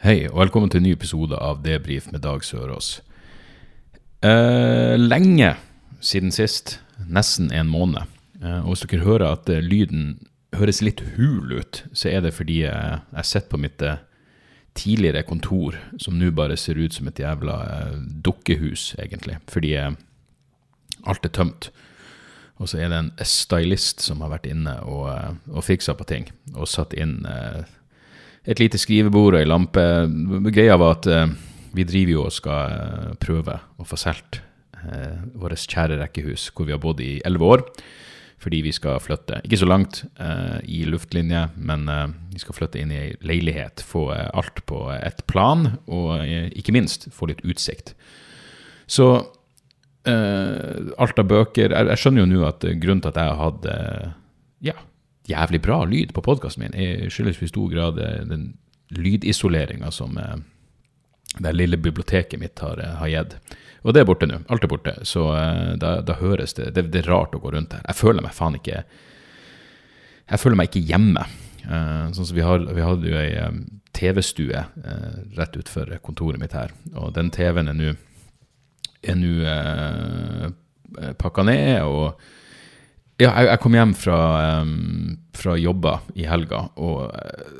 Hei, og velkommen til en ny episode av Debrif med Dag Sørås. Eh, lenge siden sist, nesten en måned. Eh, og hvis dere hører at eh, lyden høres litt hul ut, så er det fordi jeg, jeg sitter på mitt eh, tidligere kontor, som nå bare ser ut som et jævla eh, dukkehus, egentlig. Fordi eh, alt er tømt. Og så er det en stylist som har vært inne og, eh, og fiksa på ting, og satt inn eh, et lite skrivebord og ei lampe. Greia var at eh, vi driver jo og skal eh, prøve å få solgt eh, vårt kjære rekkehus, hvor vi har bodd i elleve år. Fordi vi skal flytte, ikke så langt eh, i luftlinje, men eh, vi skal flytte inn i ei leilighet. Få eh, alt på ett plan, og ikke minst få litt utsikt. Så alt av bøker jeg, jeg skjønner jo nå at grunnen til at jeg eh, ja, jævlig bra lyd på podkasten min, er- skyldes i stor grad eh, den lydisoleringa som eh, det lille biblioteket mitt har, eh, har gitt. Og det er borte nå. Alt er borte. Så da, da høres det, det Det er rart å gå rundt her. Jeg føler meg faen ikke Jeg føler meg ikke hjemme. Sånn som vi, har, vi hadde jo ei TV-stue rett utenfor kontoret mitt her, og den TV-en er nå pakka ned. og ja, jeg, jeg kom hjem fra, um, fra jobba i helga, og eh,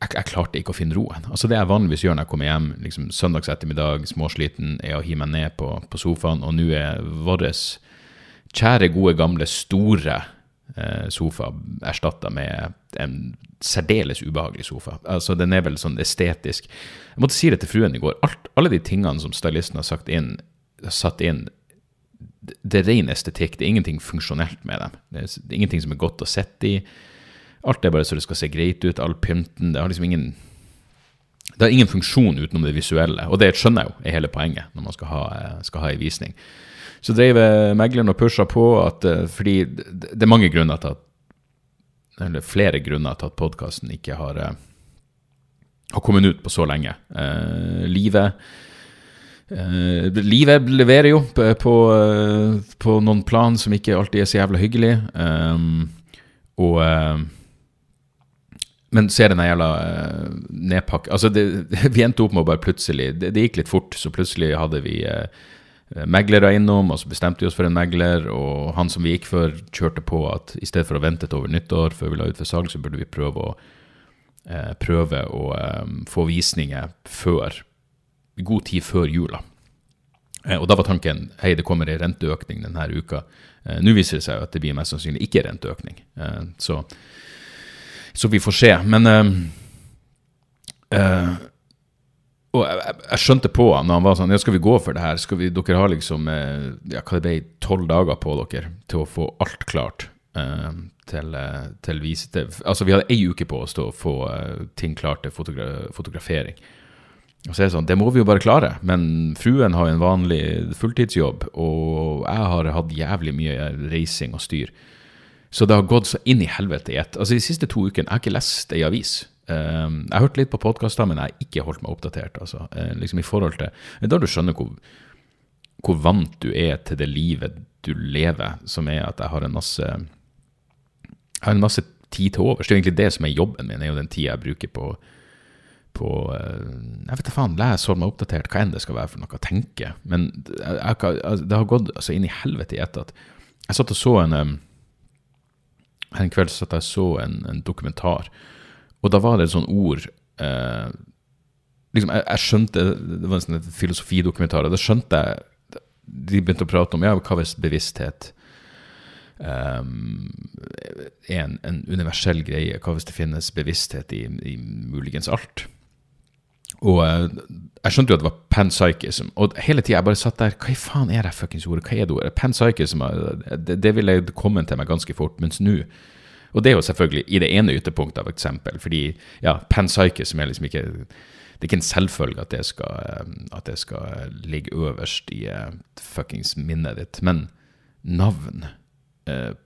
jeg, jeg klarte ikke å finne roen. Altså Det jeg vanligvis gjør når jeg kommer hjem liksom søndags ettermiddag, småsliten, er å hive meg ned på, på sofaen, og nå er vår kjære, gode, gamle, store eh, sofa erstatta med en særdeles ubehagelig sofa. Altså Den er vel sånn estetisk Jeg måtte si det til fruen i går. Alt, alle de tingene som stylisten har sagt inn, satt inn det er ren estetikk. Det er ingenting funksjonelt med dem. Det er, det er ingenting som er godt å sitte i. Alt er bare så det skal se greit ut. All pynten. Det har liksom ingen Det har ingen funksjon utenom det visuelle. Og det skjønner jeg jo er hele poenget når man skal ha, eh, skal ha en visning. Så dreiv megleren og pusha på at eh, Fordi det det er mange grunner til at Eller flere grunner til at podkasten ikke har eh, har kommet ut på så lenge. Eh, livet Eh, livet leverer jo på, eh, på noen plan som ikke alltid er så jævla hyggelig. Um, og uh, Men så er jævla uh, nedpakka Altså, det, vi endte opp med å bare plutselig det, det gikk litt fort, så plutselig hadde vi uh, meglere innom, og så bestemte vi oss for en megler, og han som vi gikk for, kjørte på at i stedet for å vente til over nyttår før vi la ut for salg, så burde vi prøve å, prøve å um, få visninger før god tid før jula. Eh, Og da var tanken hei, det kommer en renteøkning denne uka. Eh, Nå viser det seg at det blir mest sannsynlig ikke renteøkning. Eh, Så, så vi får se. Men øh, Og jeg, jeg, skjønte på han når han var sånn Ja, skal vi gå for det her? Skal vi, dere har liksom ja, hva det ble, tolv dager på dere til å få alt klart. til, til vise til, altså Vi hadde ei uke på oss til å få ting klart til fotogra fotografering. Og så er det sånn, det må vi jo bare klare, men fruen har en vanlig fulltidsjobb, og jeg har hatt jævlig mye reising og styr. Så det har gått så inn i helvete i ett. Altså De siste to ukene jeg har ikke lest ei avis. Um, jeg har hørt litt på podkaster, men jeg har ikke holdt meg oppdatert. Altså, uh, liksom i forhold til, da du skjønner hvor, hvor vant du er til det livet du lever, som er at jeg har en masse Jeg har en masse tid til overs. Det er jo egentlig det som er jobben min, er jo den tida jeg bruker på på eh, Jeg vet da faen, les, hold meg oppdatert, hva enn det skal være for noe å tenke. Men jeg, jeg, altså, det har gått altså, inn i helvete i ett at jeg satt og så en En kveld satt jeg så en, en dokumentar, og da var det et sånt ord eh, liksom, jeg, jeg skjønte Det var en sånn filosofidokumentar, og da skjønte jeg De begynte å prate om ja, hva hvis bevissthet um, en, en universell greie. Hva hvis det finnes bevissthet i, i muligens alt? Og eh, jeg skjønte jo at det var panpsychism, og hele tida jeg bare satt der Hva i faen er det fuckings ordet? Hva er det ordet? Panpsychism, eh, det, det ville komme til meg ganske fort, mens nå Og det er jo selvfølgelig i det ene ytterpunktet av eksempel, fordi ja, panpsychism er liksom ikke det er ikke en selvfølge at det skal, eh, at det skal ligge øverst i fuckings minnet ditt. Men navn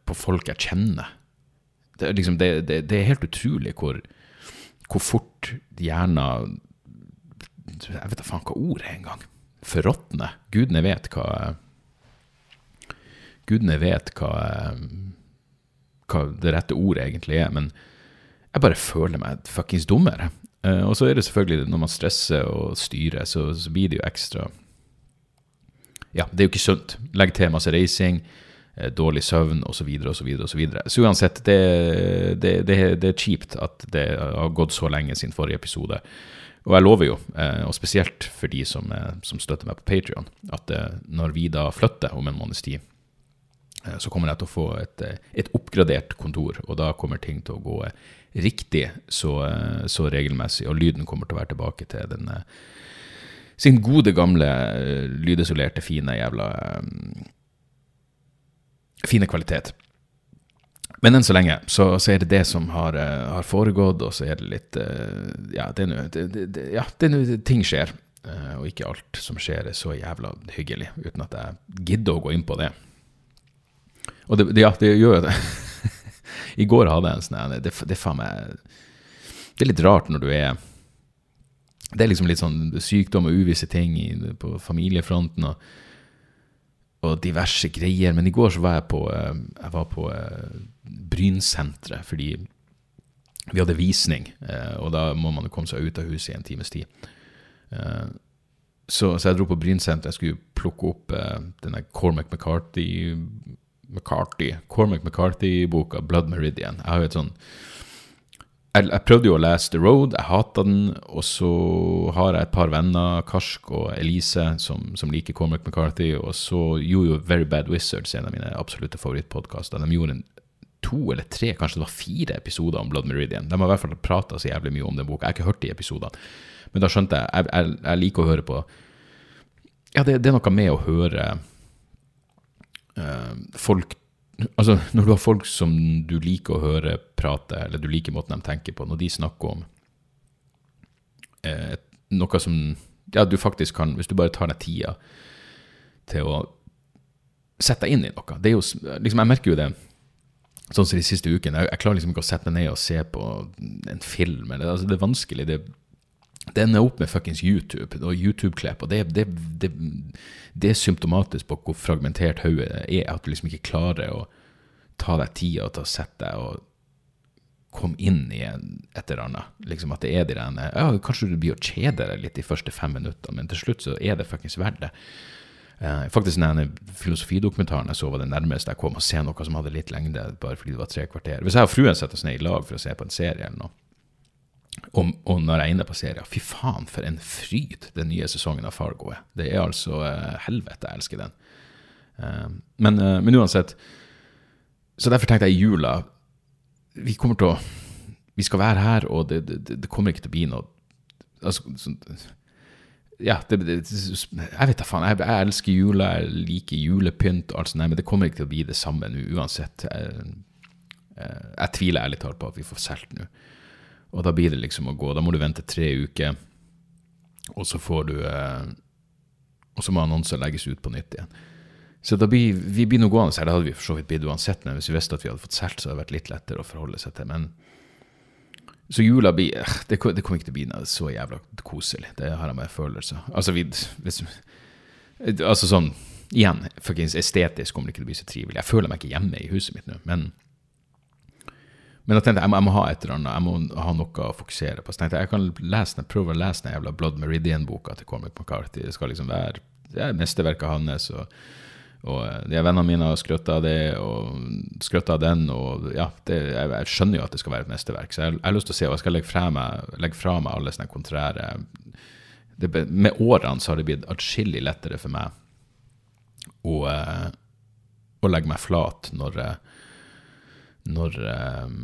på folk jeg kjenner Det liksom, det, det, det er helt utrolig hvor, hvor fort hjernen Jeg vet da faen hva ordet er engang. Forråtne. Gudene vet hva Gudene vet hva, hva det rette ordet egentlig er. Men jeg bare føler meg fuckings dummere. Uh, og så er det selvfølgelig når man stresser og styrer, så, så, blir det jo ekstra Ja, det er jo ikke sunt. Legg til masse reising, uh, dårlig søvn osv. osv. osv. Så uansett, det, det, det, det, er kjipt at det har gått så lenge siden forrige episode. Og jeg lover jo, uh, og spesielt for de som, som støtter meg på Patrion, at når vi da flytter om en måneds tid, så kommer jeg til å få et, et, oppgradert kontor, og da kommer ting til å gå riktig så, så, regelmessig, og lyden kommer til å være tilbake til den eh, sin gode, gamle, eh, lydisolerte, fine jævla Fine kvalitet. Men enn så lenge så, så, er det det som har, har, foregått, og så er det litt Ja, det er nå ja, ting skjer. Og ikke alt som skjer, er så jævla hyggelig, uten at jeg gidder å gå inn på det. Og det, ja, det gjør jo det. I går hadde jeg en sånn det, det, faen meg Det er litt rart når du er Det er liksom litt sånn sykdom og uvisse ting på familiefronten og, og, diverse greier. Men i går så var jeg på, eh, jeg var på uh, Brynsenteret fordi vi hadde visning, uh, og da må man jo komme seg ut av huset i en times tid. Så, så, jeg dro på Brynsenteret. Jeg skulle plukke opp denne Cormac McCarthy McCarthy, Cormac McCarthy-boka 'Blood Meridian'. Jeg har jo et sånn jeg, jeg, prøvde jo å lese The Road, jeg hata den. Og så har jeg et par venner, Karsk og Elise, som, som liker Cormac McCarthy. Og så gjorde jo Very Bad Wizards en av mine absolutte favorittpodkaster. De gjorde en, to eller tre, kanskje det var fire episoder om Blood Meridian. De har i hvert fall prata så jævlig mye om den boka. Jeg har ikke hørt de episodene. Men da skjønte jeg Jeg, jeg, jeg liker å høre på Ja, det, det er noe med å høre uh, folk Altså, når du har folk som du liker å høre prate, eller du liker måten de tenker på, når de snakker om eh, noe som ja, du faktisk kan Hvis du bare tar deg tida til å sette deg inn i noe det er jo, liksom, Jeg merker jo det sånn som de siste ukene. Jeg, jeg, klarer liksom ikke å sette meg ned og se på en film. Eller, altså, det er vanskelig. Det, det ender opp med fuckings YouTube og YouTube-klipp. og det, det, det, det, er symptomatisk på hvor fragmentert hodet er. At du liksom ikke klarer å ta deg tida til å sette deg og komme inn i et eller annet. Liksom At det er de der ja, Kanskje du blir å kjede deg litt de første fem minuttene, men til slutt så er det fuckings verdt det. Uh, faktisk den filosofidokumentaren jeg så, var det nærmeste jeg kom å se noe som hadde litt lengde, bare fordi det var tre kvarter. Hvis jeg og fruen setter oss ned i lag for å se på en serie eller noe, og, og, når jeg er inne på serien, fy faen for en fryd den nye sesongen av Fargo er. Det er altså uh, helvete, jeg elsker den. Uh, men, uh, men, uansett, så derfor tenkte jeg i jula Vi kommer til å Vi skal være her, og det, det, det kommer ikke til å bli noe altså, så, ja, det, jeg vet da faen. Jeg, jeg, elsker jula, jeg liker julepynt, og alt sånt, men det kommer ikke til å bli det samme nå uansett. Jeg, jeg tviler ærlig talt på at vi får solgt nå. Og da blir det liksom å gå. Da må du vente tre uker, og så får du eh, Og så må annonser legges ut på nytt igjen. Så da blir, vi blir nå gående her. Det hadde vi for så vidt blitt uansett, men hvis vi visste at vi hadde fått solgt, så hadde det vært litt lettere å forholde seg til. Men så jula blir eh, Det, kommer ikke til å bli noe så jævla koselig. Det har jeg med følelser. Altså, vi, hvis, altså sånn Igjen, estetisk kommer det ikke til å bli så trivelig. Jeg føler meg ikke hjemme i huset mitt nå, men men jeg tenkte jeg må, jeg må, ha et eller annet, jeg må ha noe å fokusere på. Så tenkte jeg jeg kan lese, prøve å lese den jævla Blood Meridian-boka til Cormac McCarthy. Det skal liksom være det er mesterverket hans. og, og eh, de vennene mine har skrøtt av det, og skrøtt av den. og ja, det, jeg, jeg, skjønner jo at det skal være et mesterverk, så jeg, jeg har lyst til å se, og jeg skal legge fra meg, legge fra meg alle sånne kontrære det, Med årene så har det blitt atskillig lettere for meg å, eh, å legge meg flat når jeg når, um,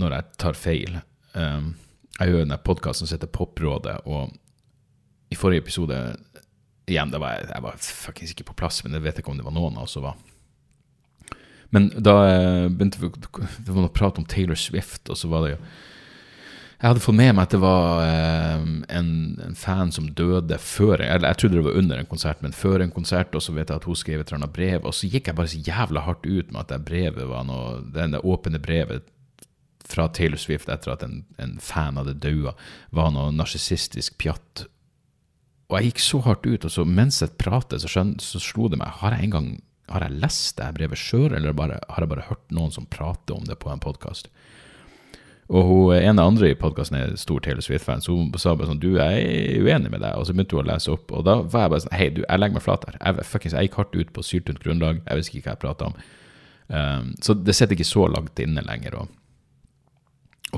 når jeg tar feil. Um, jeg gjør en podkast som heter Poprådet, og i forrige episode Igjen, var jeg, var faktisk ikke på plass, men jeg vet ikke om det var noen av oss som var. Men da begynte vi det var noe prat om Taylor Swift, og så var det jo Jeg hadde fått med meg at det var eh, en, en, fan som døde før Eller jeg trodde det var under en konsert, men før en konsert. Og så vet jeg at hun skrev et eller annet brev, og så gikk jeg bare så jævla hardt ut med at det brevet var noe Det, det åpne brevet fra Taylor Swift etter at en, en fan hadde daua, var noe narsissistisk pjatt. Og jeg gikk så hardt ut, og så mens jeg pratet, så, skjøn, så slo det meg Har jeg en gang har jeg lest det brevet sjøl, eller bare, har jeg bare hørt noen som prater om det på en podkast? Og hun, en av andre i podkasten er stor Taylor Swift-fan, så hun sa bare sånn Du, jeg er uenig med deg. Og så begynte hun å lese opp, og da var jeg bare sånn Hei, du, jeg legger meg flat her. Jeg, fuckings, jeg gikk hardt ut på syltynt grunnlag. Jeg visste ikke hva jeg prata om. Um, så det sitter ikke så langt inne lenger å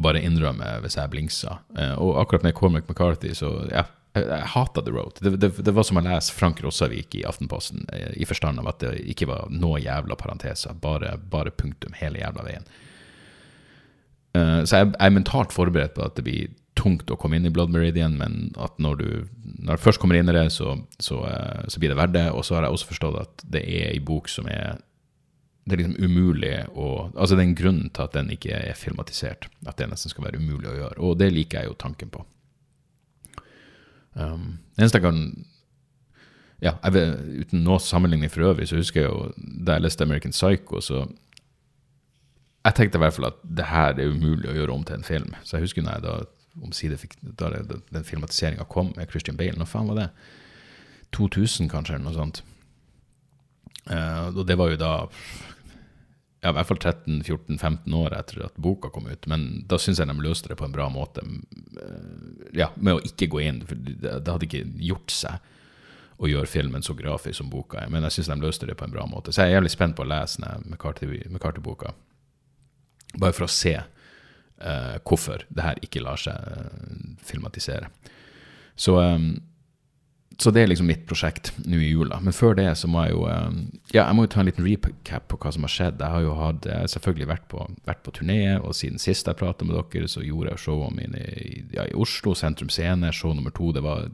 bare innrømme hvis jeg blingsa. Uh, og akkurat med Cormac McCarthy, så ja, jeg, jeg hata The Road. Det, det, det, var som å lese Frank Rossavik i Aftenposten, eh, i forstand av at det ikke var noe jævla parenteser, bare, bare punktum hele jævla veien. Uh, så jeg, jeg, er mentalt forberedt på at det blir tungt å komme inn i Blood Meridian, men at når du, når du først kommer inn i det, så, så, uh, så, blir det verdt det. Og så har jeg også forstått at det er ei bok som er det er liksom umulig å Altså det er en grunn til at den ikke er filmatisert. At det nesten skal være umulig å gjøre. Og det liker jeg jo tanken på. Um, eneste jeg kan ja, jeg vet, Uten noe sammenligning for øvrig, så husker jeg jo da jeg leste American Psycho, så Jeg tenkte i hvert fall at det her er umulig å gjøre om til en film. Så jeg husker når jeg da omsider fikk da den filmatiseringa kom med Christian Bale. Når faen var det? 2000, kanskje, eller noe sånt. Uh, og det var jo da ja, i hvert fall 13-14-15 år etter at boka kom ut. Men da syns jeg de løste det på en bra måte. Eh, ja, Med å ikke gå inn, for det, hadde ikke gjort seg å gjøre filmen så grafisk som boka er. Men jeg syns de løste det på en bra måte. Så jeg er jævlig spent på å lese McCarthy-boka. Bare for å se uh, hvorfor det her ikke lar seg uh, filmatisere. Så um, så det er liksom mitt prosjekt nå i jula. Men før det så må jeg jo um, ja, jeg må jo ta en liten recap på hva som har skjedd. Jeg har jo hatt, selvfølgelig vært på, vært på turné, og siden sist jeg prata med dere, så gjorde jeg showene mine i, ja, i Oslo, Sentrum Scene, show nummer to. Det var,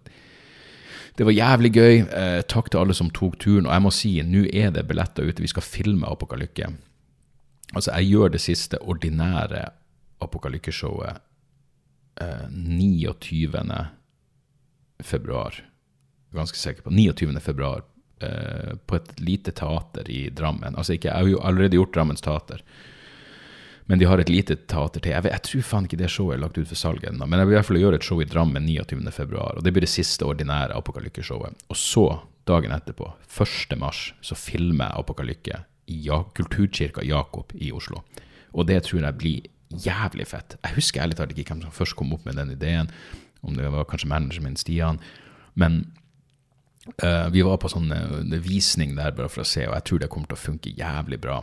det var jævlig gøy. Eh, takk til alle som tok turen. Og jeg må si, nå er det billetter ute. Vi skal filme Apokalykke. Altså, jeg gjør det siste ordinære Apokalykke-showet eh, 29. februar ganske sikker på, 29. februar eh, på et lite teater i Drammen. Altså ikke, Jeg har jo allerede gjort Drammens teater, men de har et lite teater til. Jeg, vet, jeg tror faen ikke det showet er lagt ut for salg ennå, men jeg vil i hvert fall gjøre et show i Drammen 29. februar, og det blir det siste ordinære Apokalykke-showet. Og så, dagen etterpå, 1. mars, så filmer jeg Apokalykke ja Kulturkirka Jakob i Oslo. Og det tror jeg blir jævlig fett. Jeg husker ærlig talt ikke hvem som først kom opp med den ideen, om det var kanskje manageren min Stian. Men Uh, vi var på sånn uh, visning der bare for å se, og jeg tror det kommer til å funke jævlig bra.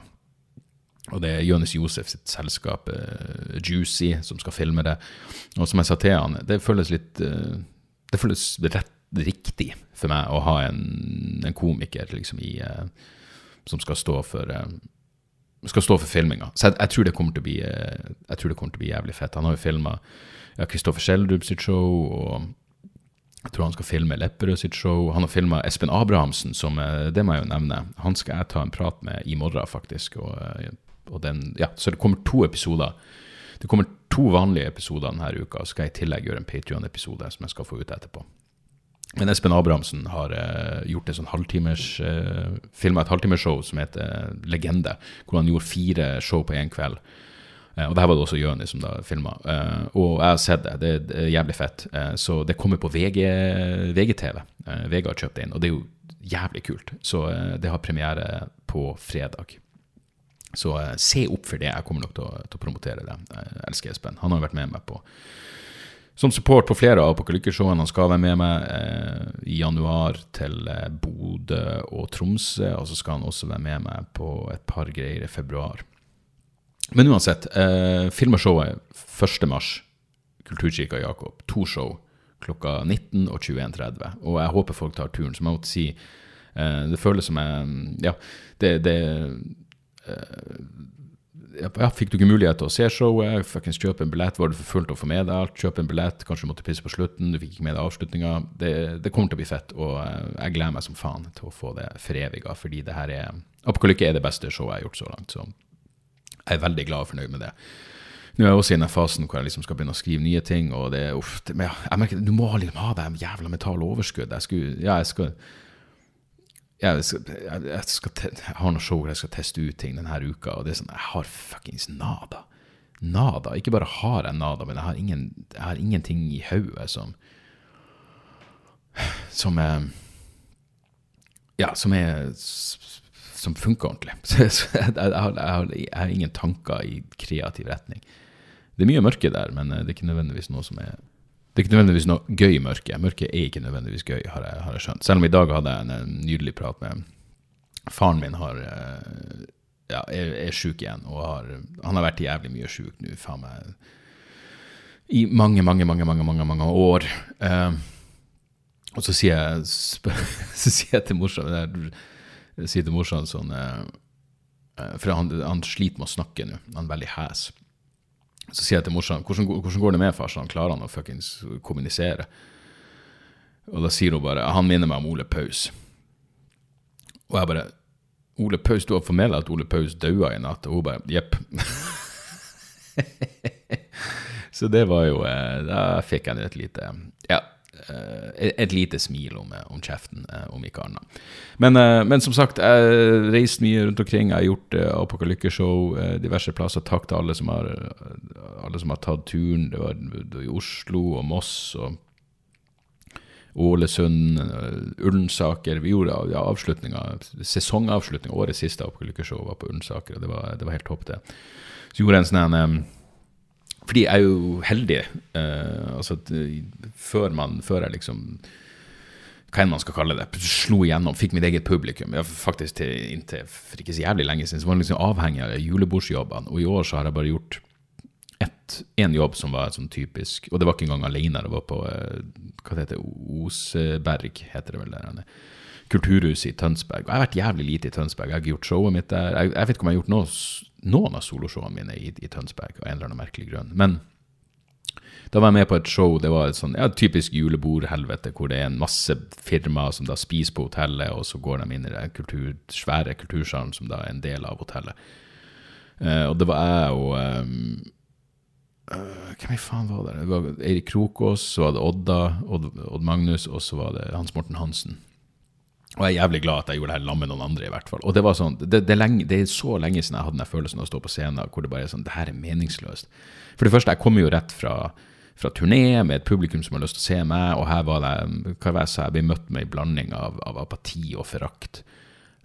Og det er Jonis Josef sitt selskap uh, Juicy som skal filme det. Og som jeg sa til han, det føles litt Det føles rett riktig for meg å ha en, en komiker liksom i som skal stå for skal stå for filminga. Så jeg, jeg, tror bli Jeg tror det kommer til å bli jævlig fett. Han har jo filma Kristoffer ja, Schjelderup sitt show. og jeg tror han skal filme Lepperød sitt show. Han har filma Espen Abrahamsen, som eh, det må jeg jo nevne. Han skal jeg ta en prat med i morgen, faktisk. Og, eh, og den, ja, så det kommer to episoder. Det kommer to vanlige episoder denne uka, og så skal jeg i tillegg gjøre en Patrion-episode som jeg skal få ut etterpå. Men Espen Abrahamsen har uh, gjort en sånn halvtimers uh, filma et halvtimersshow som heter Legende, hvor han gjorde fire show på én kveld. Eh, og det var det også Jøni som da filma. Eh, og jeg har sett det. Det er jævlig fett. Eh, så det kommer på VG, VGTV. VG har kjøpt det inn, og det er jo jævlig kult. Så det har premiere på fredag. Så se opp for det. Jeg kommer nok til å, til å promotere det. Jeg elsker Espen. Han har vært med meg på som support på flere av Apokalykkeshowene. Han skal være med meg eh, i januar til eh, Bodø og Tromsø. Og så skal han også være med meg på et par greier i februar. Men uansett, eh, filmshowet 1. mars, Kulturkirka Jakob. To show klokka 19 og 21.30. Og jeg håper folk tar turen. Som jeg måtte si, eh, det føles som jeg Ja, det, det eh, ja, Fikk du ikke mulighet til å se showet, fuckings kjøpe en billett, var du for fullt å få med deg alt, kjøpe en billett, kanskje du måtte pisse på slutten, du fikk ikke med deg avslutninga. Det, det, kommer til å bli fett, og eh, jeg gleder meg som faen til å få det foreviga, fordi det her er Apokalykke er det beste showet jeg har gjort så langt. så jeg er veldig glad og fornøyd med det. Nå er jeg også i den fasen hvor jeg liksom skal begynne å skrive nye ting, og det er uff, det, men jeg merker, Du må liksom ha det jævla mentale overskudd. Jeg skulle, ja, jeg skal jeg, jeg, jeg, jeg har noen show hvor jeg skal teste ut ting denne uka, og det er sånn Jeg har fuckings nada. Nada. Ikke bare har jeg nada, men jeg har, ingen, jeg har ingenting i hodet som Som er Ja, som er Som funker ordentlig. Så, jeg, har, har, har, ingen tanker i kreativ retning. Det er mye mørke der, men eh, det er ikke nødvendigvis noe som er det er ikke nødvendigvis noe gøy mørke. Mørke er ikke nødvendigvis gøy, har jeg, har jeg skjønt. Selv om i dag hadde jeg en, en nydelig prat med Faren min har, eh, ja, er, er sjuk igjen, og har, han har vært jævlig mye sjuk nå, faen meg, i mange, mange, mange, mange, mange, mange år. Uh, og så sier jeg, så sier jeg til morsan sier til morsan sånn uh, For han, han, sliter med å snakke nå. Han er veldig hes. Så sier jeg til morsan hvordan, hvordan går det med farsan, klarer han å fuckings kommunisere? Og da sier hun bare Han minner meg om Ole Paus. Og jeg bare Ole Paus, du har formelt at Ole Paus daua i natt? Og hun bare jepp. Så det var jo eh, Da fikk jeg et lite Ja, et lite smil om, om kjeften, eh, om ikke annet. Men, eh, men, som sagt, jeg har reist mye rundt omkring. Jeg har gjort Apokalykkeshow diverse plasser. Takk til alle som har, alle som har tatt turen. Det var, det var i Oslo og Moss og Ålesund, Ullensaker. Vi gjorde ja, avslutninga, sesongavslutninga. Årets siste Apokalykke-show var på Ullensaker, og det var, det var helt topp, det. Så gjorde jeg en sånn fordi jeg er jo heldig. Uh, altså, før, man, før jeg liksom hva enn man skal kalle det, slo igjennom, fikk mitt eget publikum. Jeg faktisk til, inntil for ikke så jævlig lenge siden så var jeg liksom avhengig av julebordsjobbene. Og i år så har jeg bare gjort én jobb som var sånn typisk, og det var ikke engang alene. Det var på uh, hva det heter Oseberg, heter det vel der. Kulturhuset i Tønsberg. Og jeg har vært jævlig lite i Tønsberg. Jeg har ikke gjort showet mitt der. Jeg, jeg vet ikke om jeg har gjort noe noen av soloshowene mine i, i, Tønsberg av en eller annen merkelig grunn. Men da var jeg med på et show, det var et sånn ja, typisk julebordhelvete, hvor det er en masse firmaer som da spiser på hotellet, og så går de inn i den kultur, svære kultursalen som da er en del av hotellet. Uh, og det var jeg og um, uh, Hvem i faen var det? Det var Eirik Krokås, så var det Odda, Odd, Odd Magnus, og så var det Hans Morten Hansen. Og jeg er jævlig glad at jeg gjorde det her sammen med noen andre, i hvert fall. Og det var sånn, det, det, er, lenge, det er, så lenge siden jeg hadde den følelsen av å stå på scenen hvor det bare er sånn Det her er meningsløst. For det første, jeg kommer jo rett fra, fra turné med et publikum som har lyst til å se meg, og her var det hva var sa, jeg ble møtt med en blanding av, av apati og forakt.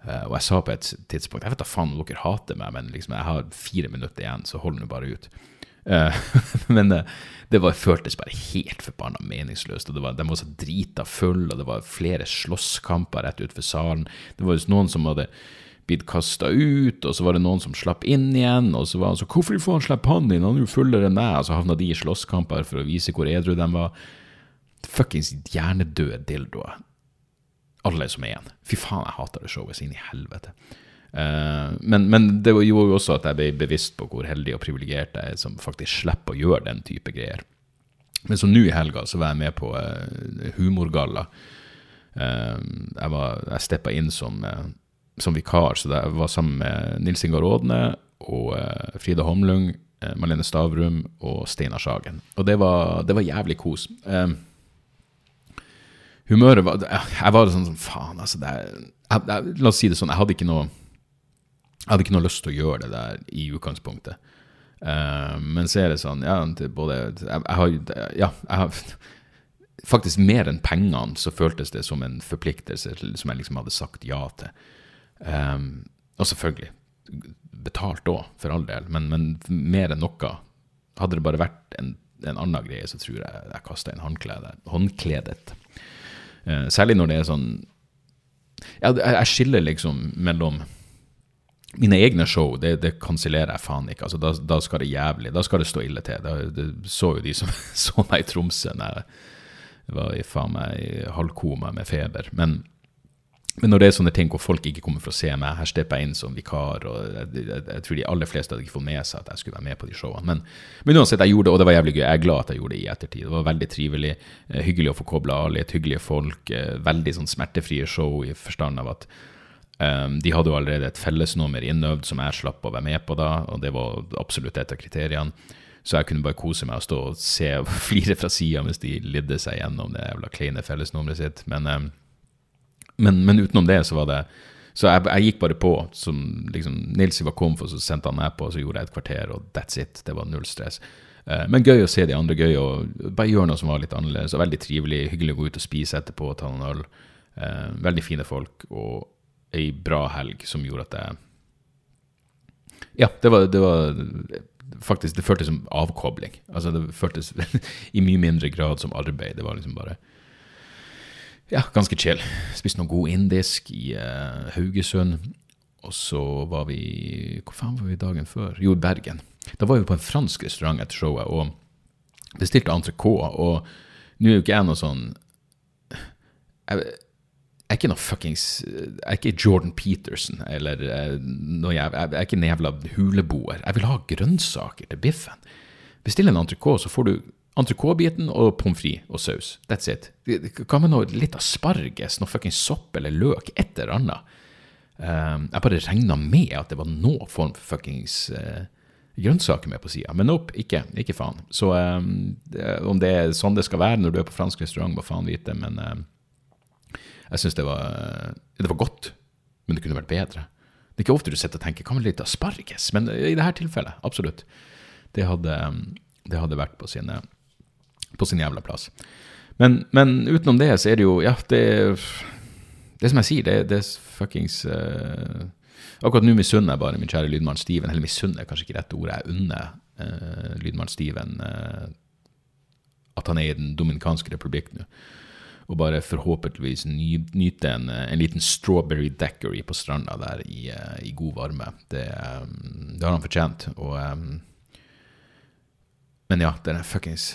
Uh, og jeg sa på et tidspunkt Jeg vet da faen om dere hater meg, men liksom, jeg har fire minutter igjen, så hold nå bare ut. Uh, men uh, det var, føltes bare helt forbanna meningsløst. og var, De var så drita full, og det var flere slåsskamper rett utenfor salen. Det var noen som hadde blitt kasta ut, og så var det noen som slapp inn igjen. Og så var han så 'Hvorfor får han slippe han inn? Han er jo fullere enn deg.' Og så havna de i slåsskamper for å vise hvor edru de var. Fuckings hjernedøde dildoer. Alle som er igjen. Fy faen, jeg hater det showet inn i helvete. Uh, men, men, det gjorde jo også at jeg ble bevisst på hvor heldig og privilegert jeg er som faktisk slipper å gjøre den type greier. Men så nå i helga så var jeg med på uh, humorgalla. Uh, jeg var, jeg steppa inn som, som, vikar, så jeg var sammen med Nils Ingar Rådne og Frida Homlung, Malene Stavrum og Steinar Sagen. Og det var, det var jævlig kos. humøret var Jeg var sånn som faen, altså. Det, jeg, jeg, la oss si det sånn, jeg hadde ikke noe jeg hadde ikke noe lyst til å gjøre det der i utgangspunktet. Uh, men så er det sånn ja, både, jeg, jeg, har, ja, jeg har Faktisk mer enn pengene så føltes det som en forpliktelse som jeg liksom hadde sagt ja til. Um, og selvfølgelig betalt òg, for all del, men, men, mer enn noe. Hadde det bare vært en, en annen greie, så tror jeg jeg kasta inn håndkledet. Uh, særlig når det er sånn Jeg, jeg skiller liksom mellom mine egne show, det, det kansellerer jeg faen ikke. Altså, da, da, skal det jævlig, da skal det stå ille til. Da, det så jo de som så meg i Tromsø da jeg var i faen meg i halvkoma med feber. Men, men, når det er sånne ting hvor folk ikke kommer for å se meg, her stepper jeg inn som vikar, og jeg, jeg, jeg, tror de aller fleste hadde ikke fått med seg at jeg skulle være med på de showene. Men, men, uansett, jeg gjorde det, og det var jævlig gøy. Jeg er glad at jeg gjorde det i ettertid. Det var veldig trivelig. Eh, hyggelig å få kobla av litt hyggelige folk. Eh, veldig sånn smertefrie show i forstand av at Um, de hadde jo allerede et fellesnummer innøvd som jeg slapp å være med på da, og det var absolutt et av kriteriene. Så jeg kunne bare kose meg og stå og se og flire fra sida mens de lidde seg gjennom det jævla kleine fellesnummeret sitt. Men, um, men, men, utenom det så var det Så jeg, jeg gikk bare på. som liksom, Nils var komf, og så sendte han meg på, og så gjorde jeg et kvarter, og that's it. Det var null stress. Eh, men gøy å se de andre, gøy å bare gjøre noe som var litt annerledes. og Veldig trivelig, hyggelig å gå ut og spise etterpå og ta noen øl. Veldig fine folk, og ei bra helg som gjorde at jeg Ja, det var, det var faktisk Det føltes som avkobling. Altså Det føltes i mye mindre grad som arbeid. Det var liksom bare ja, ganske chill. Spiste noe god indisk i uh, Haugesund. Og så var vi Hvor faen var vi dagen før? Jo, i Bergen. Da var vi på en fransk restaurant etter showet og bestilte entrecôte. Og nå er jo ikke jeg noe sånn jeg, jeg er ikke noe fuckings Jeg er ikke Jordan Peterson eller eh, noe jeg, jeg er ikke en jævla huleboer. Jeg vil ha grønnsaker til biffen. Bestill en entrecôte, så får du entrecôtebiten og pommes frites og saus. That's it. Hva med noe litt asparges, noe fuckings sopp eller løk? Et eller annet. Um, jeg bare regna med at det var noe form for fuckings uh, grønnsaker med på sida. Men nope, ikke, ikke faen. Så um, det, om det er sånn det skal være når du er på fransk restaurant, hva faen vite. Men um, jeg syns det, det, var godt. Men det kunne vært bedre. Det er ikke ofte du sitter og tenker hva med litt asparges? Men i dette tilfellet, absolutt. Det hadde, det hadde vært på sin, på sin jævla plass. Men, men, utenom det så er det jo Ja, det Det som jeg sier, det, det er fuckings uh, Akkurat nå misunner jeg bare min kjære lydmann Steven. Eller misunner er kanskje ikke rette ordet. Jeg unner uh, lydmann Steven uh, at han er i Den dominikanske republikk nå. Og bare forhåpentligvis nyte en, en, liten strawberry daiquiri på stranda der i, i god varme. Det, um, det, har han fortjent. Og um, Men ja, den er fuckings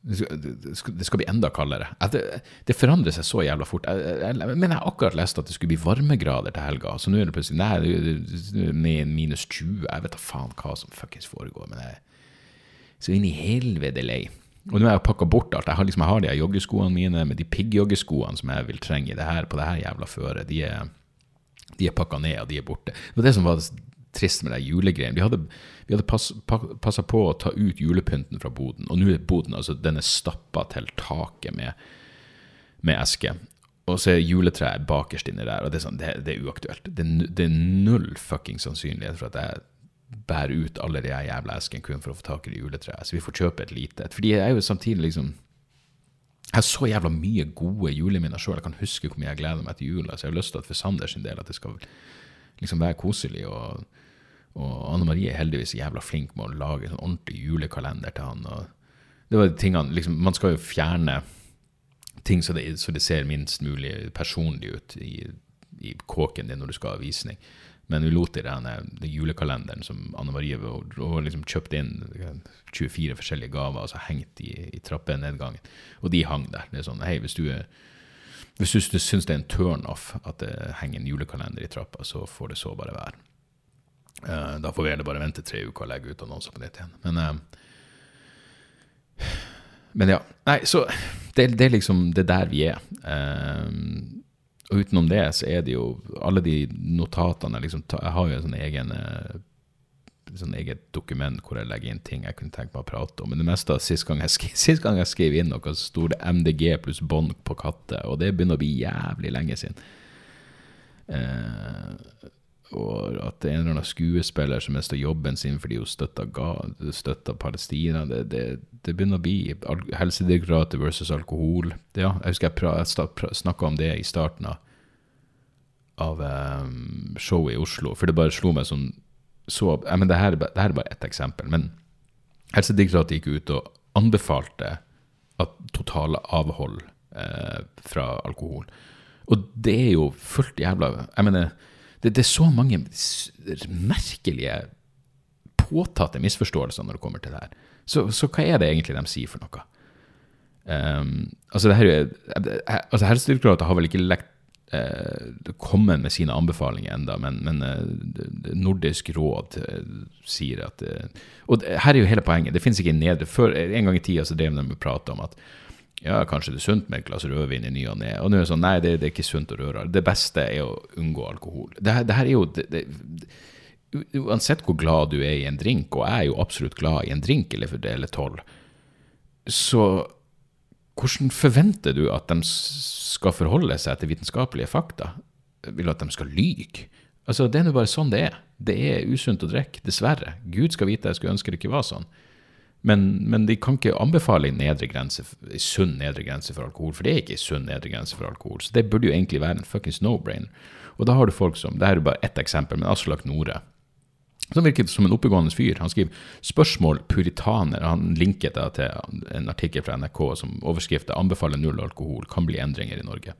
det skal bli enda kaldere. Det, det, forandrer seg så jævla fort. Men jeg har akkurat lest at det skulle bli varmegrader til helga, så nå er det plutselig Nei, med minus 20. Jeg vet da faen hva som fuckings foregår. Men jeg er så inn i helvete lei. Og nå har jeg pakka bort alt. Jeg har, liksom, jeg har de joggeskoene mine med de piggjoggeskoene som jeg vil trenge det her, på det her jævla føret. De er, de er pakka ned, og de er borte. Det var det som var trist med de julegreiene. Vi hadde, vi hadde pass, passa på å ta ut julepynten fra boden, og nå er boden altså, den er stappa til taket med, med eske. Og så er juletreet bakerst inni der, og det er, sånn, det, det er uaktuelt. Det, det, er null fucking sannsynlighet for at jeg bærer ut alle de jævla eskene kun for å få tak i det juletreet. Så vi får kjøpe et lite. Fordi jeg er jo samtidig liksom Jeg har så jævla mye gode juleminner sjøl. Jeg kan huske hvor mye jeg gleder meg til jula. Så jeg har lyst til at for Sanders sin del at det skal liksom være koselig. og og Anne Marie er heldigvis jævla flink med å lage en sånn ordentlig julekalender til han. og det var tingene, liksom, Man skal jo fjerne ting så det, så det ser minst mulig personlig ut i, i, kåken din når du skal ha visning. Men vi lot det den julekalenderen som Anne Marie og, og liksom kjøpte inn 24 forskjellige gaver og så hengt i, i trappenedgangen. Og de hang der. Det er sånn, hei, Hvis du, hvis du syns det er en turnoff at det henger en julekalender i trappa, så får det så bare være. Uh, da får vi bare vente tre uker og legge ut annonser på nytt igjen. Men, uh, men ja. Nei, så det, det, er liksom det der vi er. Uh, og utenom det så er det jo alle de notatene liksom, Jeg har jo en sånn egen sånn eget dokument hvor jeg legger inn ting jeg kunne tenkt meg å prate om. Men det meste av sist gang jeg skrev, sist gang jeg skrev inn noe, så sto det MDG pluss bånd på katter. Og det begynner å bli jævlig lenge siden. Eh, og at det er en eller annen skuespiller som mister jobben sin fordi hun støtter Palestina. Det, det, det, begynner å bli Helsedirektoratet versus alkohol. Ja, jeg husker jeg snakka om det i starten av, av um, showet i Oslo, for det bare slo meg som så jeg, men det her, det her er bare ett eksempel. Men Helsedirektoratet gikk ut og anbefalte at totale avhold eh, fra alkohol. Og det er jo fullt jævla Jeg mener det, det, er så mange merkelige påtatte misforståelser når det kommer til det her. Så, så hva er det egentlig de sier for noe? Um, altså, det her, altså Helsedirektoratet har vel ikke lekt eh, kommet med sine anbefalinger enda, men, men eh, Nordisk råd eh, sier at eh, Og her er jo hele poenget. Det finnes ikke en nedre Før, En gang i tida så drev de og prata om at ja, kanskje det er sunt med et glass rødvin i ny og ne. Og nå er det sånn, nei, det, det, er ikke sunt å røre. Det beste er å unngå alkohol. Det, det her er jo det, uansett hvor glad du er i en drink, og jeg er jo absolutt glad i en drink eller for det eller tolv, så hvordan forventer du at de skal forholde seg til vitenskapelige fakta? Vil du at de skal lyge? Altså, det er nå bare sånn det er. Det er usunt å drikke, dessverre. Gud skal vite, jeg skulle ønske det ikke var sånn. Men, men de kan ikke anbefale en nedre grense, en sunn nedre grense for alkohol, for det er ikke en sunn nedre grense for alkohol. Så det burde jo egentlig være en fuckings no-brainer. Og da har du folk som, det her er bare ett eksempel, men Aslak Nore, som virker som en oppegående fyr. Han skriver 'Spørsmål puritaner'. Han linket da til en artikkel fra NRK som overskriftet 'Anbefaler null alkohol. Kan bli endringer i Norge'.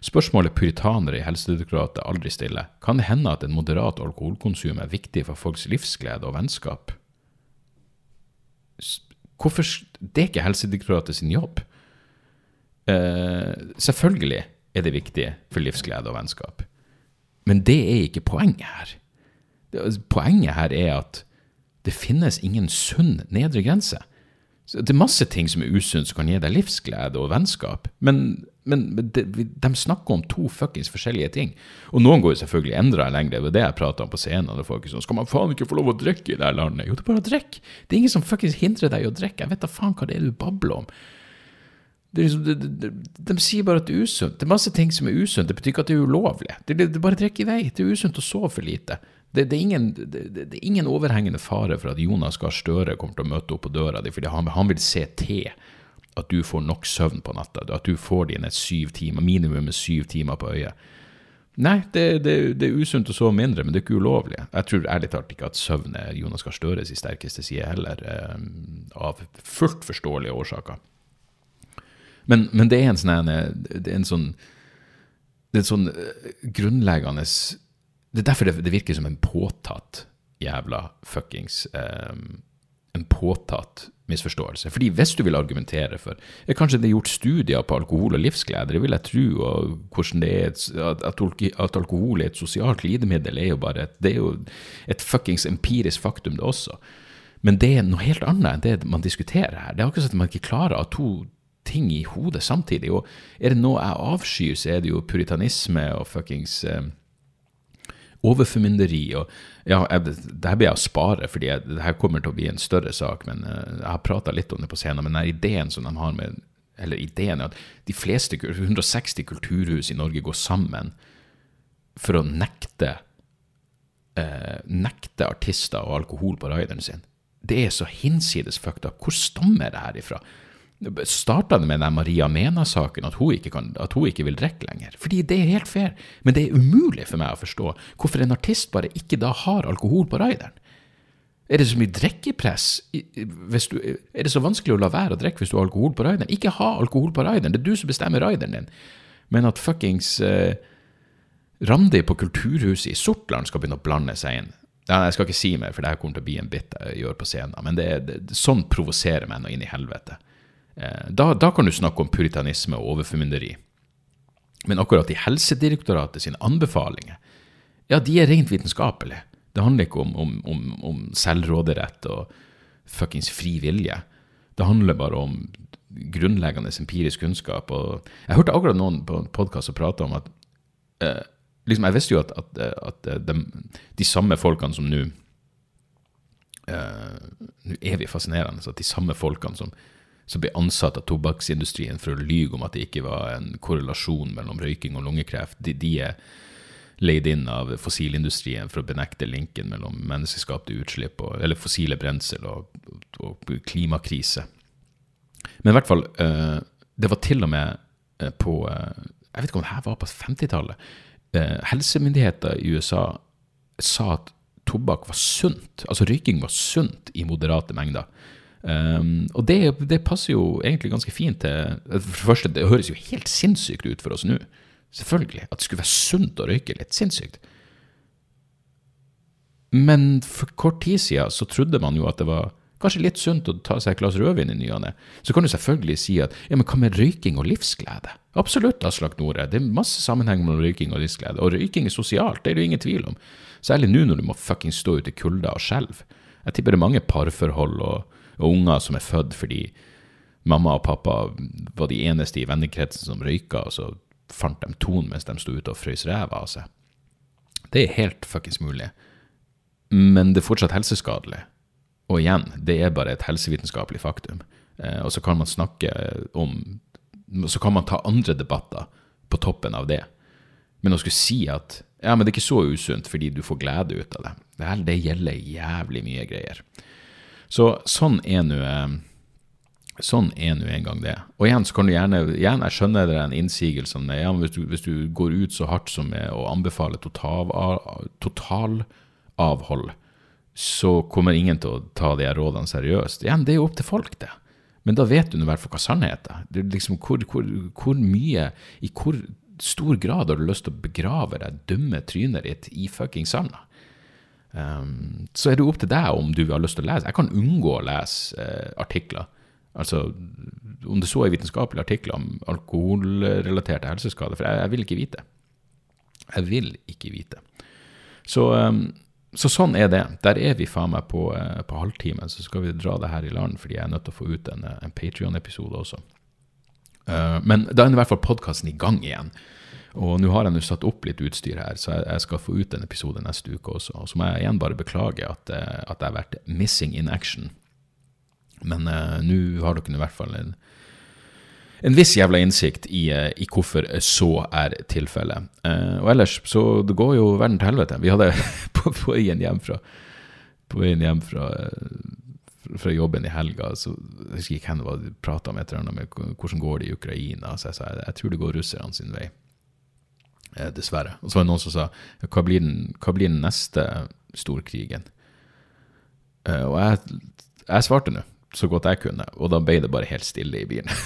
Spørsmålet puritanere i Helsedirektoratet aldri stiller. Kan det hende at en moderat alkoholkonsum er viktig for folks livsglede og vennskap? Hvorfor Det er ikke Helsedirektoratet sin jobb. Uh, selvfølgelig er det viktig for livsglede og vennskap. Men det er ikke poenget her. Altså, Poenget her er at det finnes ingen sunn nedre grense. Det er masse ting som er usunt som kan gi deg livsglede og vennskap, men, men de, de snakker om to fuckings forskjellige ting. Og noen går jo selvfølgelig enda lenger, det var det jeg prata om på scenen. og folk er sånn, Skal man faen ikke få lov å drikke i det her landet? Jo, det er bare å drikke. Det er ingen som fuckings hindrer deg i å drikke. Jeg vet da faen hva det er du babler om. Liksom, de, de, de, sier bare at det er usunt. Det er masse ting som er usunt. Det betyr ikke at det er ulovlig. Det, det, det bare drikk i vei. Det er usunt å sove for lite. Det, det, er ingen, det, det, er ingen overhengende fare for at Jonas Gahr Støre kommer til å møte opp på døra di fordi han, han vil se til at du får nok søvn på natta. At du får dine syv timer, minimum syv timer på øyet. Nei, det, er usunt å sove mindre, men det er ikke ulovlig. Jeg tror ærlig talt ikke at søvn er Jonas Gahr Støres sterkeste side heller, eh, av fullt forståelige årsaker. Men, men det er en sånn det er en sånn det er en sånn eh, grunnleggende Det er derfor det, det virker som en påtatt jævla fuckings um, En påtatt misforståelse. Fordi hvis du vil argumentere for ja, Kanskje det er gjort studier på alkohol og livsglede, det vil jeg tro, og hvordan det er at, at, alkohol er et sosialt lidemiddel, er jo bare et, det er jo et fuckings empirisk faktum, det også. Men det er noe helt annet enn det man diskuterer her. Det er akkurat som at man ikke klarer å ha to ting i hodet samtidig. Og er det noe jeg avskyr, så er det jo puritanisme og fuckings eh, overformynderi. Og ja, jeg, det her blir jeg å spare, fordi jeg, her kommer til å bli en større sak. Men eh, jeg har prata litt om det på scenen. Men den ideen som de har med eller ideen er at de fleste, 160 kulturhus i Norge går sammen for å nekte eh, nekte artister og alkohol på rideren sin. Det er så hinsides fucked up. Hvor stammer det her ifra? Starta det med den Maria Mena-saken, at, at hun ikke vil drikke lenger? Fordi det er helt fair, men det er umulig for meg å forstå hvorfor en artist bare ikke da har alkohol på rideren. Er det så mye drikkepress? er det så vanskelig å la være å drikke hvis du har alkohol på rideren? Ikke ha alkohol på rideren, det er du som bestemmer rideren din. Men at fuckings eh, Randi på Kulturhuset i Sortland skal begynne å blande seg inn. Ja, jeg skal ikke si mer, for det her kommer til å bli en bit jeg gjør på scenen. Men det, det, sånn provoserer meg nå inn i helvete. Eh, da, da kan du snakke om puritanisme og overformynderi. Men akkurat i Helsedirektoratet sine anbefalinger, ja, de er rent vitenskapelige. Det handler ikke om, om, om, om selvråderett og fuckings fri vilje. Det handler bare om grunnleggende empirisk kunnskap. Og jeg hørte akkurat noen på en podkast som om at eh, liksom, Jeg visste jo at, at, at de, de samme folkene som nå eh, Nå er vi fascinerende. At de samme folkene som, som ble ansatt av tobakksindustrien for å lyge om at det ikke var en korrelasjon mellom røyking og lungekreft, de, de er leid inn av fossilindustrien for å benekte linken mellom menneskeskapte utslipp, og, eller fossile brensel og, og klimakrise. Men i hvert fall, eh, det var til og med eh, på eh, Jeg vet ikke om det her var på 50-tallet. Eh, helsemyndigheter i USA sa at tobakk var sunt. Altså røyking var sunt i moderate mengder. Um, og det, det passer jo egentlig ganske fint til For det første, det høres jo helt sinnssykt ut for oss nå. Selvfølgelig. At det skulle være sunt å røyke. Litt sinnssykt. Men for kort tid siden så trodde man jo at det var kanskje litt sunt å ta seg et glass rødvin i ny og ne. Så kan du selvfølgelig si at ja, men hva med røyking og livsglede? Absolutt, Aslak Nore. Det er masse sammenheng mellom røyking og livsglede. Og røyking er sosialt, det er det jo ingen tvil om. Særlig nå når du må fucking stå ute i kulda og skjelve. Jeg tipper det er mange parforhold og, og unger som er født fordi mamma og pappa var de eneste i vennekretsen som røyka, og så fant de tonen mens de sto ute og frøs ræva av seg. Det er helt fuckings mulig. men det er fortsatt helseskadelig. Og igjen, det er bare et helsevitenskapelig faktum. Eh, og så kan man snakke om Så kan man ta andre debatter på toppen av det. Men å skulle si at ja, men det er ikke så usunt fordi du får glede ut av det, det, her, det gjelder jævlig mye greier. Så sånn er nå eh, Sånn er nå en gang det. Og igjen så kan du gjerne igjen, Jeg skjønner det er en innsigelse om det. Ja, hvis, du, hvis, du, går ut så hardt som med å anbefale totalavhold, total så kommer ingen til å ta de rådene seriøst. Igjen, det er jo opp til folk, det. Men da vet du i hvert fall hva sannheten er. Liksom hvor, hvor, hvor, mye, i hvor stor grad har du lyst til å begrave det dumme trynet ditt i fucking sanda? Um, så er det opp til deg om du har lyst til å lese. Jeg kan unngå å lese uh, artikler. Altså, om det så er vitenskapelige artikler om alkoholrelaterte helseskader, for jeg, jeg, vil ikke vite. Jeg vil ikke vite. Så um, så sånn er det. Der er vi faen meg på, eh, på halvtimen, så skal vi dra det her i land, fordi jeg er nødt til å få ut en, eh, en Patrion-episode også. Uh, men da er i hvert fall podkasten i gang igjen. Og nå har jeg nå satt opp litt utstyr her, så jeg, jeg, skal få ut en episode neste uke også. Og så må jeg igjen bare beklage at, at jeg har vært missing in action. Men uh, nå har dere i hvert fall en, en viss jævla innsikt i, eh, i hvorfor så er tilfellet. Uh, og ellers, så det går jo verden til helvete. Vi hadde på, på veien hjem fra på veien hjem fra, fra jobben i helga, så jeg husker ikke hvem det var prata med et eller annet med hvordan går det i Ukraina. Så jeg sa jeg, jeg tror det går russerne sin vei. Eh, dessverre. Og så var det noen som sa hva blir den, hva blir den neste storkrigen? Eh, og jeg, jeg svarte nå så godt jeg kunne, og da ble det bare helt stille i bilen.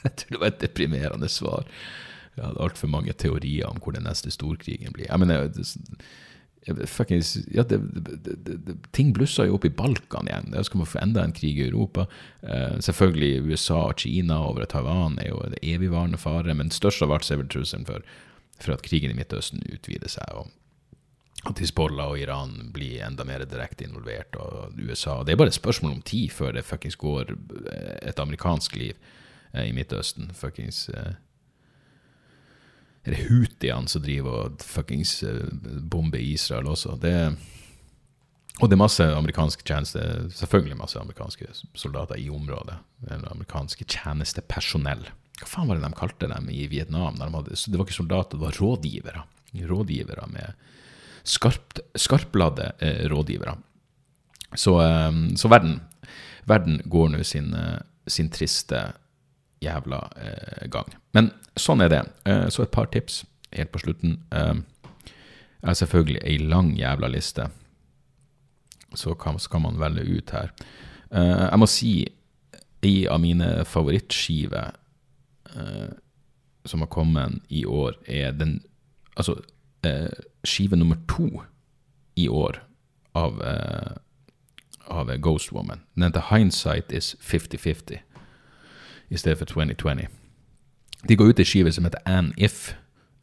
Jeg tror det var et deprimerende svar. Jeg hadde altfor mange teorier om hvor den neste storkrigen blir. Jeg mener, det, ja, det, det, ting blussa jo opp i Balkan igjen. Da skal man få enda en krig i Europa. Eh, selvfølgelig USA og Kina over Taiwan er jo en evigvarende fare, men størst av alt er vel trusselen for, for, at krigen i Midtøsten utvider seg. og at Hizbollah og Iran blir enda mer direkte involvert, og USA. Det er bare et spørsmål om tid før det fuckings går et amerikansk liv eh, i Midtøsten. Fuckings eh, Er det Houthiene som driver og fuckings eh, bomber Israel også? Det, og det er masse amerikanske tjenester, selvfølgelig masse amerikanske soldater i området. Eller amerikanske tjenestepersonell. Hva faen var det de kalte dem i Vietnam? De hadde, det var ikke soldater, det var rådgivere. Rådgivere med skarpt, skarpladde eh, rådgivere. Så, eh, så, verden, verden går nå sin, eh, sin triste jævla eh, gang. Men sånn er det. Eh, så et par tips helt på slutten. Eh, jeg har selvfølgelig ei lang jævla liste, så hva skal man velge ut her. Jeg må si ei av mine favorittskiver eh, som har kommet i år, er den Altså, eh, skive nummer to i år av, av Ghost Woman. Den heter Hindsight is 50-50 i stedet for 2020. De går ut i skive som heter An If.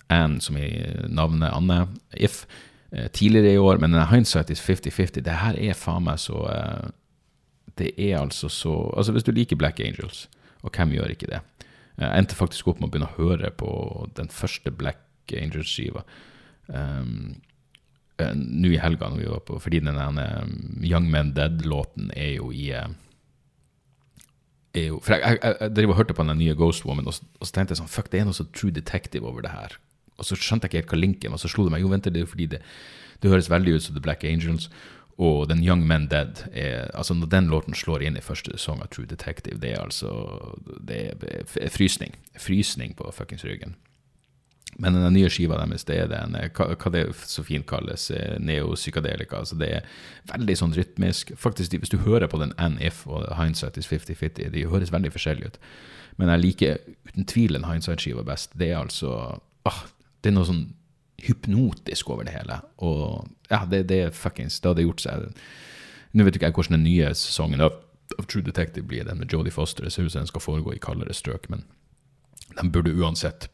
An som i navnet Anne If. Eh, tidligere i år, men hindsight is 50-50. Det her er faen meg så eh, Det er altså så Altså, hvis du liker Black Angels, og hvem gjør ikke det? Jeg endte faktisk opp med å begynne å høre på den første Black Angels-skiva. Um, nå i helga, når vi var på, fordi den Young Men Dead-låten er jo i er jo For jeg, jeg, jeg og hørte på den nye Ghost Woman, og, og, så tenkte jeg sånn Fuck, det er noe så True Detective over det her. Og så skjønte jeg ikke helt hva linken var, så slo det meg. Jo, vent, det er fordi det, det høres veldig ut som The Black Angels. Og den Young Men Dead er, altså Når den låten slår inn i første sesong av True Detective, det er altså det er frysning. Frysning på fuckings ryggen. Men den nye skiva deres, det er den, hva, hva det så fint kalles, eh, neopsykadelika. Altså det er veldig sånn rytmisk. Faktisk, Hvis du hører på den N-If og Hindsight is 50-50, de høres veldig forskjellige ut. Men jeg liker uten tvil en Hindsight-skiva best. Det er altså ah, Det er noe sånn hypnotisk over det hele. Og ja, det, det fuckings Det hadde gjort seg Nå vet ikke jeg hvordan den nye sesongen av, av True Detective blir, den med Jodie Foster. Det ser ut som den skal foregå i kaldere strøk, men den burde uansett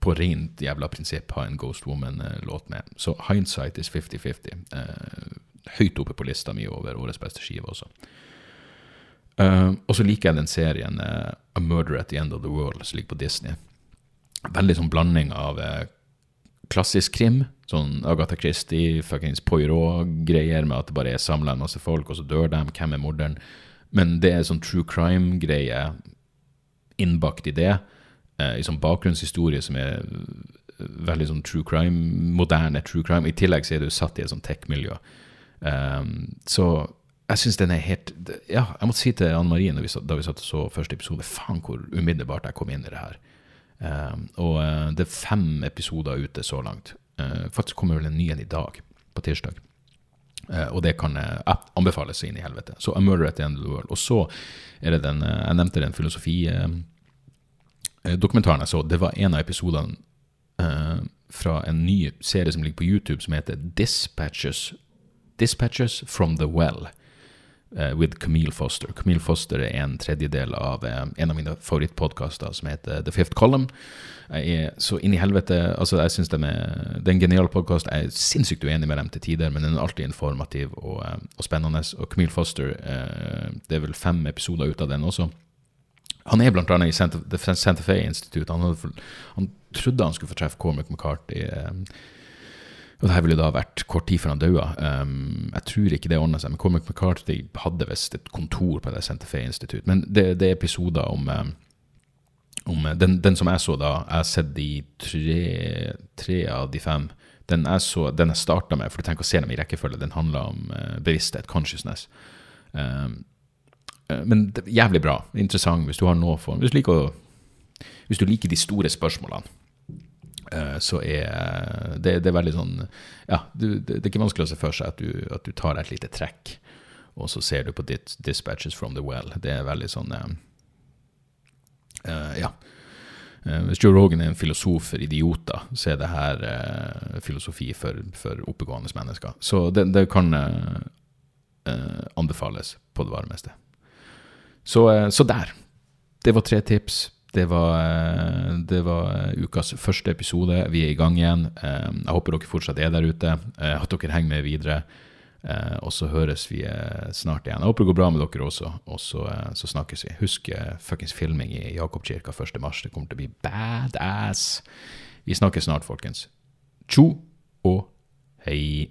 på rent jævla prinsipp ha en Ghost Woman-låt med. Så hindsight is 50-50. Eh, høyt oppe på lista mi over årets beste skive også. Uh, og så liker jeg den serien uh, A Murder at the End of the World som ligger på Disney. Veldig sånn blanding av uh, klassisk krim. Sånn Agatha Christie, fuckings Poirot-greier med at det bare er samla en masse folk, og så dør de. Hvem er morderen? Men det er sånn true crime-greie innbakt i det. Eh, I sånn bakgrunnshistorie som er veldig sånn true crime, moderne true crime. I tillegg så er du satt i et sånt tech-miljø. Um, så jeg syns den er helt Ja, jeg måtte si til Anne Marie da vi satt og så første episode, faen hvor umiddelbart jeg kom inn i det her. Um, og uh, det er fem episoder ute så langt. Uh, faktisk kommer vel en ny en i dag, på tirsdag. Uh, og det kan uh, anbefales inn i helvete. Så A Murder at the End of the World. Og så er det den Jeg nevnte den filosofidokumentaren jeg så. Det var en av episodene fra en ny serie som ligger på YouTube, som heter Dispatches, Dispatches from the Well. Uh, with Camille Foster. Camille Foster er en tredjedel av uh, en av mine favorittpodkaster som heter The Fifth Column. Jeg er så inn i helvete altså jeg synes de er, Det er en genial podkast. Jeg er sinnssykt uenig med dem til tider, men den er alltid informativ og, uh, og spennende. Og Camille Foster, det er vel fem episoder ut av den også. Han er annet i Santa, Santa Fe Institute. Han, han, trodde han skulle få treffe Cormac McCarthy. Og det her ville da vært kort tid før han døde. Um, jeg tror ikke det ordna seg. Men Cormac McCarthy hadde visst et kontor på det Santa Fe Institute. Men det, det er episoder om, um, om den, den, som jeg så da, jeg har sett de tre, tre, av de fem. Den jeg, så, den jeg starta med, for du tenker å se dem i rekkefølge, den handler om uh, bevissthet, consciousness. Um, men jævlig bra. Interessant hvis du har noe for Hvis du liker, hvis du liker de store spørsmålene Eh, så er det, det, er veldig sånn Ja, det, det, er ikke vanskelig å se for seg at du, at du, tar et lite trekk, og så ser du på dit, 'Dispatches from the Well'. Det er veldig sånn uh, Ja. Uh, hvis Joe Rogan er en filosof for idioter, så er det her uh, filosofi for, for oppegående mennesker. Så det, det kan anbefales på det varmeste. Så, så der. Det var tre tips det var, eh, det var, ukas første episode. Vi er i gang igjen. Eh, jeg håper dere fortsatt er der ute, eh, at dere henger med videre. Og så høres vi snart igjen. Jeg håper det går bra med dere også, og så, snakkes vi. Husk fuckings filming i Jakobkirka 1.3. Det kommer til å bli badass. Vi snakkes snart, folkens. Tjo og hei.